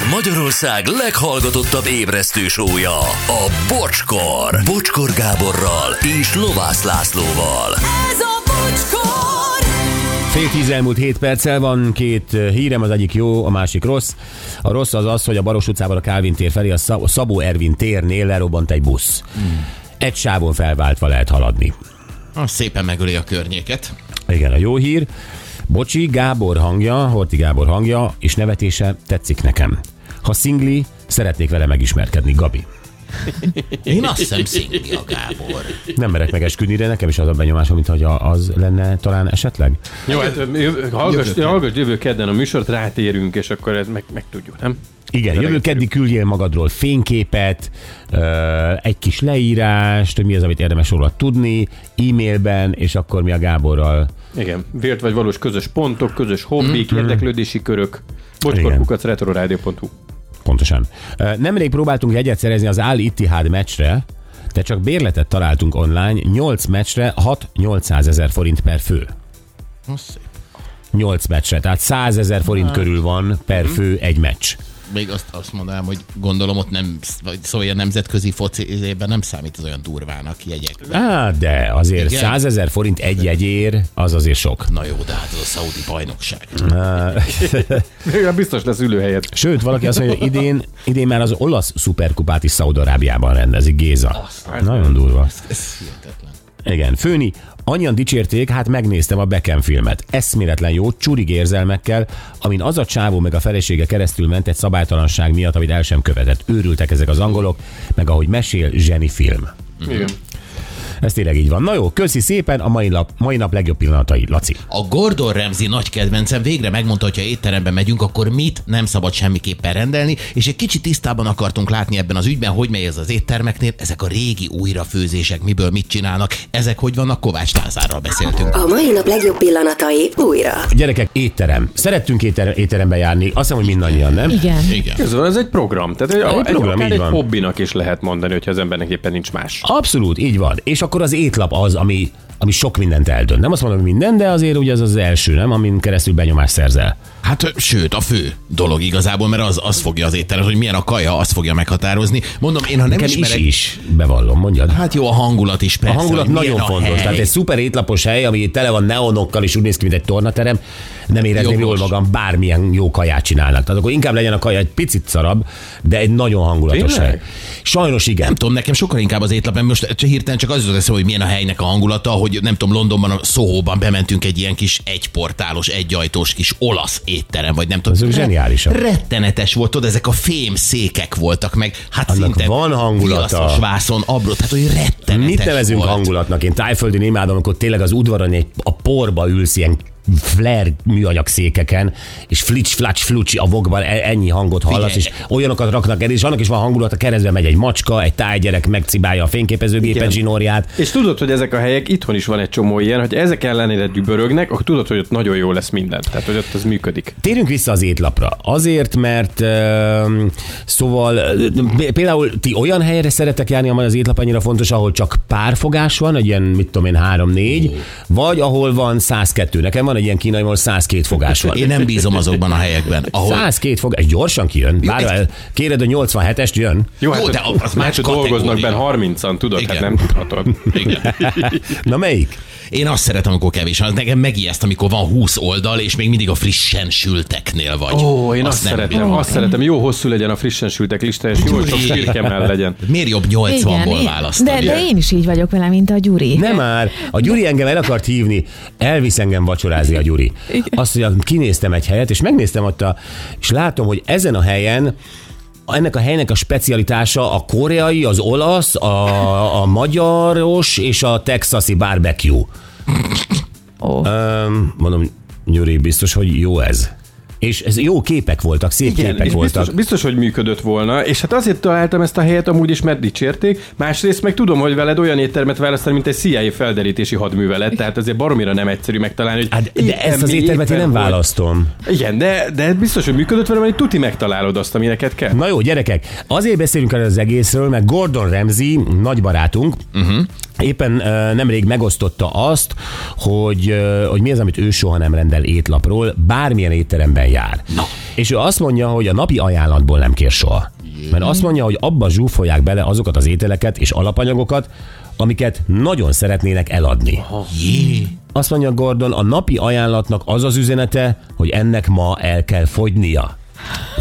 Ez Magyarország leghallgatottabb ébresztő sója, a Bocskor. Bocskor Gáborral és Lovász Lászlóval. Ez a bocskor! Fél tíz elmúlt 7 perccel van két hírem, az egyik jó, a másik rossz. A rossz az az, hogy a Baros utcában a Kálvin tér felé a Szab- Szabó Ervin térnél lerobbant egy busz. Egy sávon felváltva lehet haladni. Az szépen megöli a környéket. Igen, a jó hír. Bocsi, Gábor hangja, Horti Gábor hangja és nevetése tetszik nekem. Ha szingli, szeretnék vele megismerkedni, Gabi. Én azt hiszem szingli a Gábor. Nem merek megesküdni, de nekem is az a benyomásom, mintha az lenne talán esetleg. Jó, hát hallgass, Jövő- hallgass jövő kedden a műsort, rátérünk, és akkor ez meg, meg tudjuk, nem? Igen, jövő keddi küldjél magadról fényképet, egy kis leírást, hogy mi az, amit érdemes róla tudni, e-mailben, és akkor mi a Gáborral Igen, vélt vagy valós közös pontok, közös hobbik, érdeklődési körök. Bocskorkukac retroradio.hu Pontosan. Nemrég próbáltunk jegyet szerezni az Al Ittihad meccsre, de csak bérletet találtunk online, 8 meccsre 6-800 ezer forint per fő. Az szép. 8 meccsre, tehát 100 ezer forint körül van per fő egy meccs. Még azt, azt mondanám, hogy gondolom ott nem, vagy szóval a nemzetközi foci izében nem számít az olyan durvának jegyek. Á, de azért Igen. 100 ezer forint egy jegyér, az azért sok. Na jó, de hát az a szaudi bajnokság. Biztos lesz ülőhelyet. Sőt, valaki azt mondja, hogy idén, idén már az olasz szuperkupát is Szaudarábiában rendezik, Géza. Nagyon durva. Ez hihetetlen. Igen, főni, annyian dicsérték, hát megnéztem a Beckham filmet. Eszméletlen jó, csurig érzelmekkel, amin az a csávó meg a felesége keresztül ment egy szabálytalanság miatt, amit el sem követett. Őrültek ezek az angolok, meg ahogy mesél, zseni film. Igen. Ez tényleg így van. Na jó, köszi szépen a mai nap, mai nap legjobb pillanatai, Laci. A Gordon Ramsay nagy kedvencem végre megmondta, hogy ha étterembe megyünk, akkor mit nem szabad semmiképpen rendelni, és egy kicsit tisztában akartunk látni ebben az ügyben, hogy megy ez az éttermeknél, ezek a régi újrafőzések, miből mit csinálnak, ezek hogy vannak, Kovács Lázárral beszéltünk. A mai nap legjobb pillanatai újra. Gyerekek, étterem. Szerettünk étterem, étterembe járni. Azt hiszem, hogy mindannyian, nem? Igen. Igen. Ez, van, ez egy program. Tehát egy, Egy egy, program, akár így egy van. hobbinak is lehet mondani, hogyha az embernek éppen nincs más. Abszolút, így van. És akkor az étlap az, ami, ami sok mindent eldönt. Nem azt mondom, hogy minden, de azért ugye az az első, nem? Amin keresztül benyomást szerzel. Hát sőt, a fő dolog igazából, mert az, az fogja az étterem, hogy milyen a kaja, azt fogja meghatározni. Mondom, én ha nem Nekem ismerek... is, is, bevallom, mondjad. Hát jó, a hangulat is A persze. hangulat hogy milyen nagyon a fontos. hely. Tehát egy szuper étlapos hely, ami tele van neonokkal, és úgy néz ki, mint egy tornaterem, nem érezném jól Jogos. magam, bármilyen jó kaját csinálnak. Tehát akkor inkább legyen a kaja egy picit szarabb, de egy nagyon hangulatos Tényleg? hely. Sajnos igen. Nem tudom, nekem sokkal inkább az étlap, mert most csak hirtelen csak az jutott hogy milyen a helynek a hangulata, hogy nem tudom, Londonban, a Soho-ban bementünk egy ilyen kis egyportálos, egyajtós kis olasz étterem, vagy nem tudom. Azok zseniálisak. Rettenetes volt, tudod, ezek a fém székek voltak meg, hát Annak szinte van hangulata. viaszos vászon, abró, tehát hogy rettenetes Mit nevezünk volt. hangulatnak? Én tájföldön imádom, amikor tényleg az udvaron egy, a porba ülsz ilyen flare műanyag székeken, és flics, flacs, flucsi a vokban e- ennyi hangot hallasz, és Figyelj. olyanokat raknak el, és annak is van hangulata, keresztbe megy egy macska, egy tájgyerek megcibálja a fényképezőgépet zsinórját. És tudod, hogy ezek a helyek, itthon is van egy csomó ilyen, hogy ezek ellenére dübörögnek, akkor tudod, hogy ott nagyon jó lesz minden. Tehát, hogy ott az működik. Térjünk vissza az étlapra. Azért, mert uh, szóval uh, például ti olyan helyre szeretek járni, ahol az étlap annyira fontos, ahol csak párfogás van, egy ilyen, mit tudom én, 3-4, vagy ahol van 102. Nekem van egy ilyen kínai, ahol 102 fogás van. Én nem bízom azokban a helyekben, ahol 102 fogás, gyorsan kijön. Bár egy- kéred a 87-est, jön. Jó, Jó, hát de az más hát dolgoznak kategória. benne 30-an, tudod, Igen. hát nem tudhatod. Igen. Na melyik? Én azt szeretem, amikor kevés van. Nekem megijeszt, amikor van 20 oldal, és még mindig a frissen sülteknél vagy. Ó, én azt, nem szeretem, bírom. azt szeretem, jó hosszú legyen a frissen sültek listája, és jó sok Gyuri. sírkemell legyen. Miért jobb 80-ból én- választani? de, de én is így vagyok vele, mint a Gyuri. Nem már. A Gyuri engem el akart hívni, elvisz engem vacsorázni a Gyuri. Azt mondja, kinéztem egy helyet, és megnéztem ott, a, és látom, hogy ezen a helyen ennek a helynek a specialitása a koreai, az olasz, a, a magyaros és a texasi barbecue. Ó. Um, mondom, Gyuri, biztos, hogy jó ez. És ez jó képek voltak, szép Igen, képek és voltak. biztos, biztos, hogy működött volna, és hát azért találtam ezt a helyet amúgy is, mert dicsérték. Másrészt meg tudom, hogy veled olyan éttermet választani, mint egy CIA felderítési hadművelet, tehát azért baromira nem egyszerű megtalálni, hogy Hát, de ezt az éttermet én nem választom. Igen, de, de biztos, hogy működött vele, mert tuti megtalálod azt, ami neked kell. Na jó, gyerekek, azért beszélünk el az egészről, mert Gordon Ramsay, nagy barátunk, uh-huh. Éppen nemrég megosztotta azt, hogy, hogy mi az, amit ő soha nem rendel étlapról, bármilyen étteremben jár. Na. És ő azt mondja, hogy a napi ajánlatból nem kér soha. Mert azt mondja, hogy abba zsúfolják bele azokat az ételeket és alapanyagokat, amiket nagyon szeretnének eladni. Jé. Azt mondja Gordon, a napi ajánlatnak az az üzenete, hogy ennek ma el kell fogynia.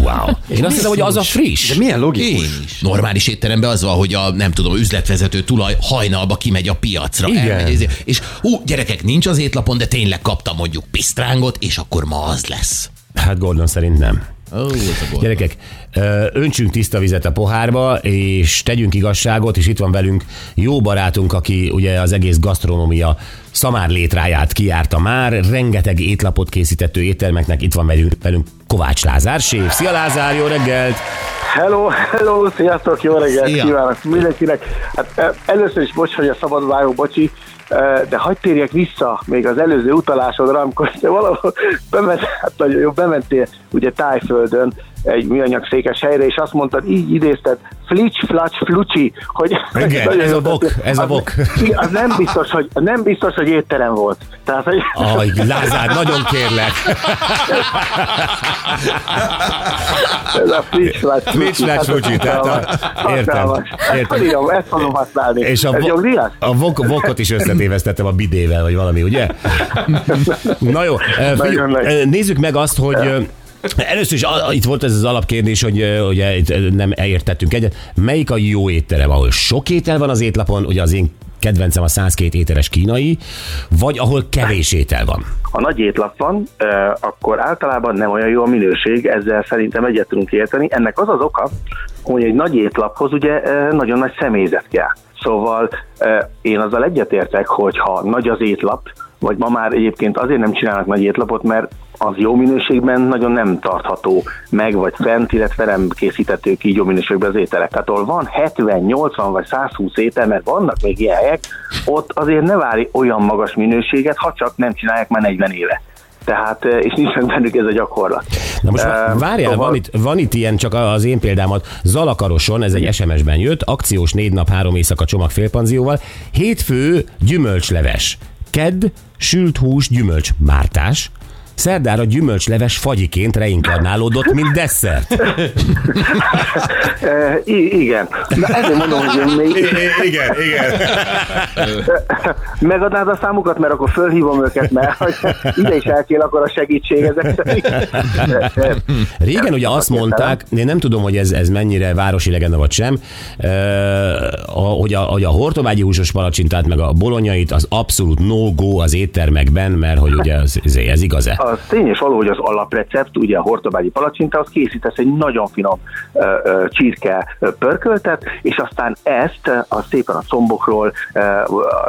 Wow. Én azt hiszem, hogy az a friss. De milyen Én logikus? is. Normális étteremben az van, hogy a, nem tudom, üzletvezető tulaj hajnalba kimegy a piacra. Igen. Elmegy, ezért- és hú, gyerekek, nincs az étlapon, de tényleg kaptam mondjuk pisztrángot, és akkor ma az lesz. Hát Gordon szerint nem. Gyerekek, öntsünk tiszta vizet a pohárba, és tegyünk igazságot, és itt van velünk jó barátunk, aki ugye az egész gasztronómia szamár létráját kijárta már, rengeteg étlapot készített ő éttermeknek, itt van velünk, velünk Kovács Lázár, séf. Szia Lázár, jó reggelt! Hello, hello, sziasztok, jó reggelt Szia. kívánok mindenkinek. Hát eh, először is bocs, hogy a szabad vágok, bocsi, eh, de hagyd térjek vissza még az előző utalásodra, amikor te valahol bement, hát nagyon jó, bementél ugye Tájföldön egy műanyag székes helyre, és azt mondtad, így idézted, flics, flacs, flucsi, hogy... Igen, nagyon ez jó a bok, ez a Az- bok. Az nem biztos, hogy, nem biztos, hogy étterem volt. Tehát, hogy... Aj, Lázár, nagyon kérlek. Ez a flics, flacs, Flics, flacs, flucsi, tehát a- értem, értem. Ezt tudom, ezt fogom használni. És a, Ez jogdíjas? a vok, vokot is összetévesztettem a bidével, vagy valami, ugye? Na jó, eh, nagy. eh, nézzük meg azt, hogy eh, Először is a- itt volt ez az alapkérdés, hogy ugye itt nem értettünk egyet. Melyik a jó étterem, ahol sok étel van az étlapon, ugye az én kedvencem a 102 ételes kínai, vagy ahol kevés étel van? ha nagy étlap van, akkor általában nem olyan jó a minőség, ezzel szerintem egyet tudunk érteni. Ennek az az oka, hogy egy nagy étlaphoz ugye nagyon nagy személyzet kell. Szóval én azzal egyetértek, hogy ha nagy az étlap, vagy ma már egyébként azért nem csinálnak nagy étlapot, mert az jó minőségben nagyon nem tartható meg, vagy fent, illetve nem készítetők így jó minőségben az ételek. Tehát ahol van 70, 80 vagy 120 étel, mert vannak még ilyen helyek, ott azért ne várj olyan magas minőséget, ha csak nem csinálják már 40 éve. Tehát, eh, és nincs meg bennük ez a gyakorlat. Na most Eh, várjál, szóval- van itt, van itt ilyen, csak az én példámat, Zalakaroson, ez egy SMS-ben jött, akciós négy nap, három éjszaka csomag félpanzióval, hétfő gyümölcsleves, kedd sült hús gyümölcs mártás, szerdára gyümölcsleves fagyiként reinkarnálódott, mint desszert. Eh, i- igen. Na ezért mondom, hogy még Igen, igen. megadnád a számukat, mert akkor fölhívom őket, mert ide is elkél akkor a segítség ezek. Régen ugye azt mondták, én nem tudom, hogy ez, ez mennyire városi legenda vagy sem, a- hogy a, hogy a hortobágyi húsos palacsintát meg a bolonyait az abszolút no-go az éttermekben, mert hogy ugye ez, ez, ez igaz-e? Az tény és való, hogy az alaprecept, ugye a hortobágyi palacsinta, az készítesz egy nagyon finom ö, ö, csirke pörköltet, és aztán ezt a szépen a combokról ö,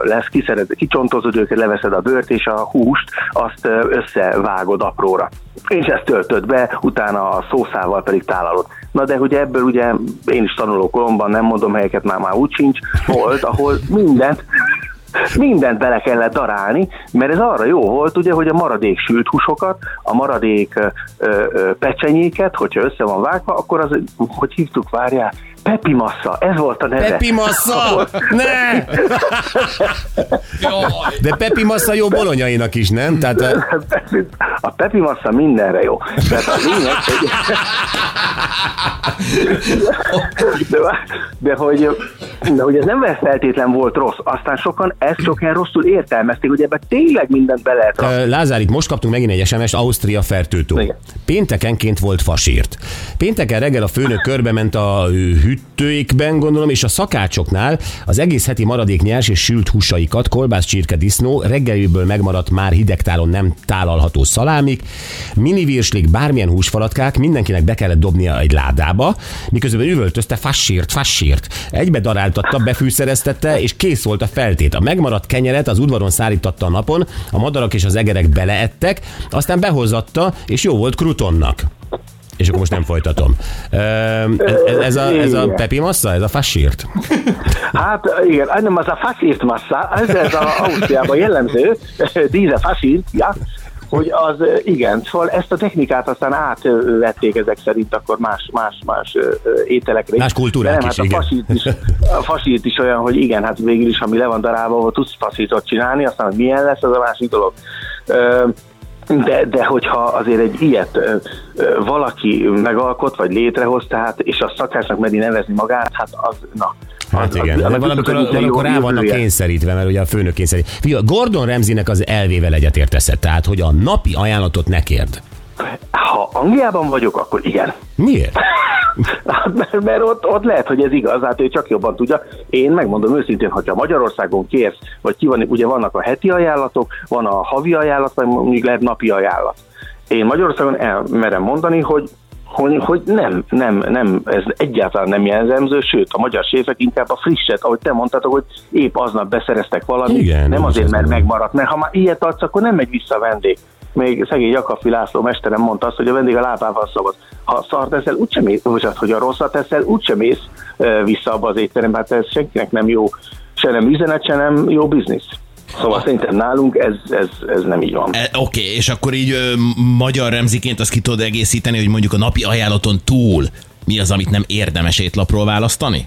lesz, kiszered, kicsontozod őket, leveszed a bőrt, és a húst azt összevágod apróra. És ezt töltöd be, utána a szószával pedig tálalod. Na de hogy ebből ugye én is tanuló koromban, nem mondom helyeket, már már úgy sincs, volt, ahol mindent mindent bele kellett darálni, mert ez arra jó volt, ugye, hogy a maradék sült húsokat, a maradék ö, ö, pecsenyéket, hogyha össze van vágva, akkor az, hogy hívtuk, várjál, Pepi massa, ez volt a neve. Pepi Massa! Ne! De Pepi Massa jó bolonyainak is, nem? Tehát eh, A Pepi massa mindenre jó. Tehát a lényeg, hogy... De, de, hogy, de hogy ez nem feltétlen volt rossz, aztán sokan ezt sokan rosszul értelmezték, hogy ebbe tényleg mindent be lehet rakni. Lázár, itt most kaptunk megint egy SMS-t Ausztria fertőtó. Igen. Péntekenként volt fasírt. Pénteken reggel a főnök körbe ment a hűtőikben, gondolom, és a szakácsoknál az egész heti maradék nyers és sült húsaikat, kolbász, csirke, disznó, reggeliből megmaradt már hidegtálon nem tálalható szalámik, mini virslik, bármilyen húsfalatkák, mindenkinek be kellett dobnia egy ládába, miközben üvöltözte fassírt, fassírt. Egybe daráltatta, befűszereztette, és kész volt a feltét. A megmaradt kenyeret az udvaron szállítatta a napon, a madarak és az egerek beleettek, aztán behozatta, és jó volt krutonnak. És akkor most nem folytatom. Ez, ez, a, ez a. Pepi Massa, ez a fassírt? Hát igen, nem az a fasírt massa, ez, ez a Ausztriában jellemző, díze fasírt, ja. Hogy az igen, szóval ezt a technikát aztán átvették ezek szerint akkor más, más, más ételekre. Más kultúrák nem, is, hát a fasilt is, a fasilt is olyan, hogy igen, hát végül is, ami le van darálva, tudsz fasiltot csinálni, aztán hogy milyen lesz, az a másik dolog. De, de hogyha azért egy ilyet ö, ö, valaki megalkot, vagy létrehoz, tehát, és a szakásnak meri nevezni magát, hát az, na. Hát igen, az, valamikor, valamikor rá vannak kényszerítve, mert ugye a főnök kényszerít. Fia, Gordon Ramsaynek az elvével egyetérteszed, tehát hogy a napi ajánlatot ne kérd. Ha Angliában vagyok, akkor igen. Miért? Mert, mert ott, ott lehet, hogy ez igaz, hát ő csak jobban tudja. Én megmondom őszintén, hogyha Magyarországon kérsz, vagy ki van, ugye vannak a heti ajánlatok, van a havi ajánlat, vagy mondjuk lehet napi ajánlat. Én Magyarországon elmerem mondani, hogy hogy, hogy nem, nem, nem, ez egyáltalán nem jellemző, sőt, a magyar séfek inkább a frisset, ahogy te mondtad, hogy épp aznap beszereztek valamit, Igen, nem azért, mert megmaradt, mert ha már ilyet adsz, akkor nem megy vissza a vendég. Még szegény Jakafi László mesterem mondta azt, hogy a vendég a lábával szabad. Ha szart teszel, úgysem bocsánat, hogy a rosszat teszel, úgysem mész ö, vissza abba az étterembe, hát ez senkinek nem jó, se nem üzenet, se nem jó biznisz. Szóval szerintem nálunk ez, ez, ez nem így van. E, Oké, okay, és akkor így ö, magyar remziként azt ki tudod egészíteni, hogy mondjuk a napi ajánlaton túl mi az, amit nem érdemes étlapról választani?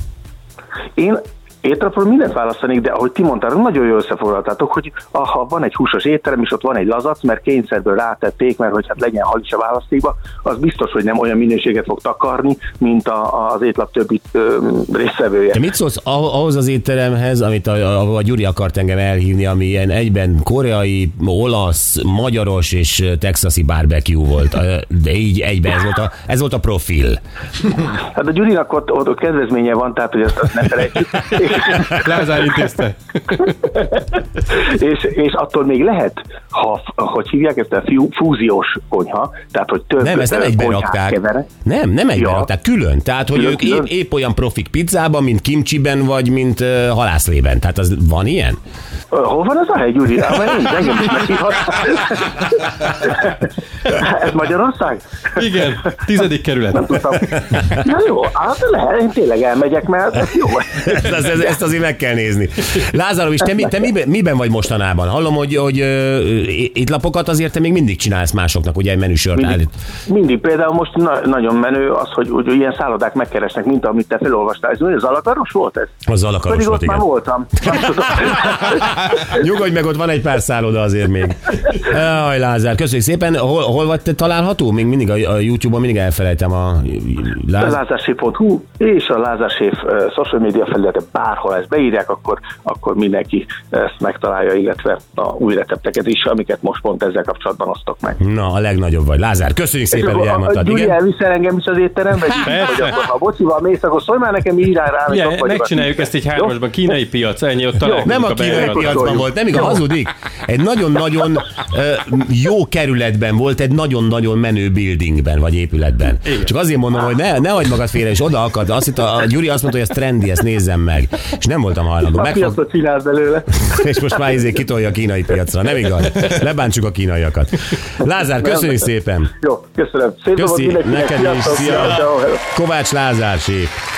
Én ételapról mindent választanék, de ahogy ti mondtátok, nagyon jól összefoglaltátok, hogy ah, ha van egy húsos étterem, és ott van egy lazac, mert kényszerből rátették, mert hogy hát legyen hal is a választékba, az biztos, hogy nem olyan minőséget fog takarni, mint a, az étlap többi ö, részvevője. Te mit szólsz ah- ahhoz az étteremhez, amit a, a, a Gyuri akart engem elhívni, ami ilyen egyben koreai, olasz, magyaros és texasi barbecue volt. De így egyben ez volt a, ez volt a profil. Hát a Gyurinak ott, ott, ott kedvezménye van, tehát hogy ezt, azt ne felejtsük. Lázár intézte. és, és attól még lehet, ha, hogy hívják ezt a fiú, fúziós konyha, tehát hogy több Nem, ezt nem egyben rakták. keverek. Nem, nem egyben Ja. rakták, külön. Tehát, hogy Külön, ők külön? épp, épp olyan profik pizzában, mint kimcsiben, vagy mint uh, halászlében. Tehát az van ilyen? Hol van az a hely, Gyuri? Hát, engem is meghívhat. Ez Magyarország? Igen, tizedik kerület. Nem tudtam. Na jó, hát lehet, én tényleg elmegyek, mert ez jó. ezt, ezt, ezt azért meg kell nézni. Lázárom, és te, mi, te miben, miben vagy mostanában? Hallom, hogy, hogy étlapokat azért te még mindig csinálsz másoknak, ugye egy menüsort Mindig, állít. mindig például most na, nagyon menő az, hogy, hogy ilyen szállodák megkeresnek, mint amit te felolvastál. Ez az alakaros volt ez? Az alakaros Pedig volt, ott már igen. voltam. Nem tudom. Nyugodj meg, ott van egy pár szálloda azért még. Aj, Lázár, köszönjük szépen. Hol, hol vagy te található? Még mindig a, a YouTube-on mindig elfelejtem a A Lázár. lázárséf.hu és a Lázárséf uh, social media felülete bárhol ezt beírják, akkor, akkor mindenki ezt megtalálja, illetve a új recepteket is, amiket most pont ezzel kapcsolatban osztok meg. Na, a legnagyobb vagy. Lázár, köszönjük szépen, hogy a, a elmondtad. Gyuri elviszel engem is az étterembe, Persze. hogy akkor ha bocsival mész, akkor szólj már nekem, írjál rá, Ja, megcsináljuk ezt egy hármasban, kínai piac, ennyi ott találkozunk Nem a kínai piacban volt, nem igaz, hazudik. Egy nagyon-nagyon jó kerületben volt, egy nagyon-nagyon menő buildingben vagy épületben. Igen. Csak azért mondom, hogy ne, ne hagyd magad félre, és oda akad. Azt hitt, a, a Gyuri azt mondta, hogy ez trendi, ezt nézzem meg. És nem voltam hajlandó. A Megfog, piacot csinál belőle. és most már izé kitolja a kínai piacra. Nem igaz? Lebántsuk a kínaiakat. Lázár, köszönjük szépen. Jó, köszönöm. Szép Köszi, neked is. Szia. Kovács Lázár, séf.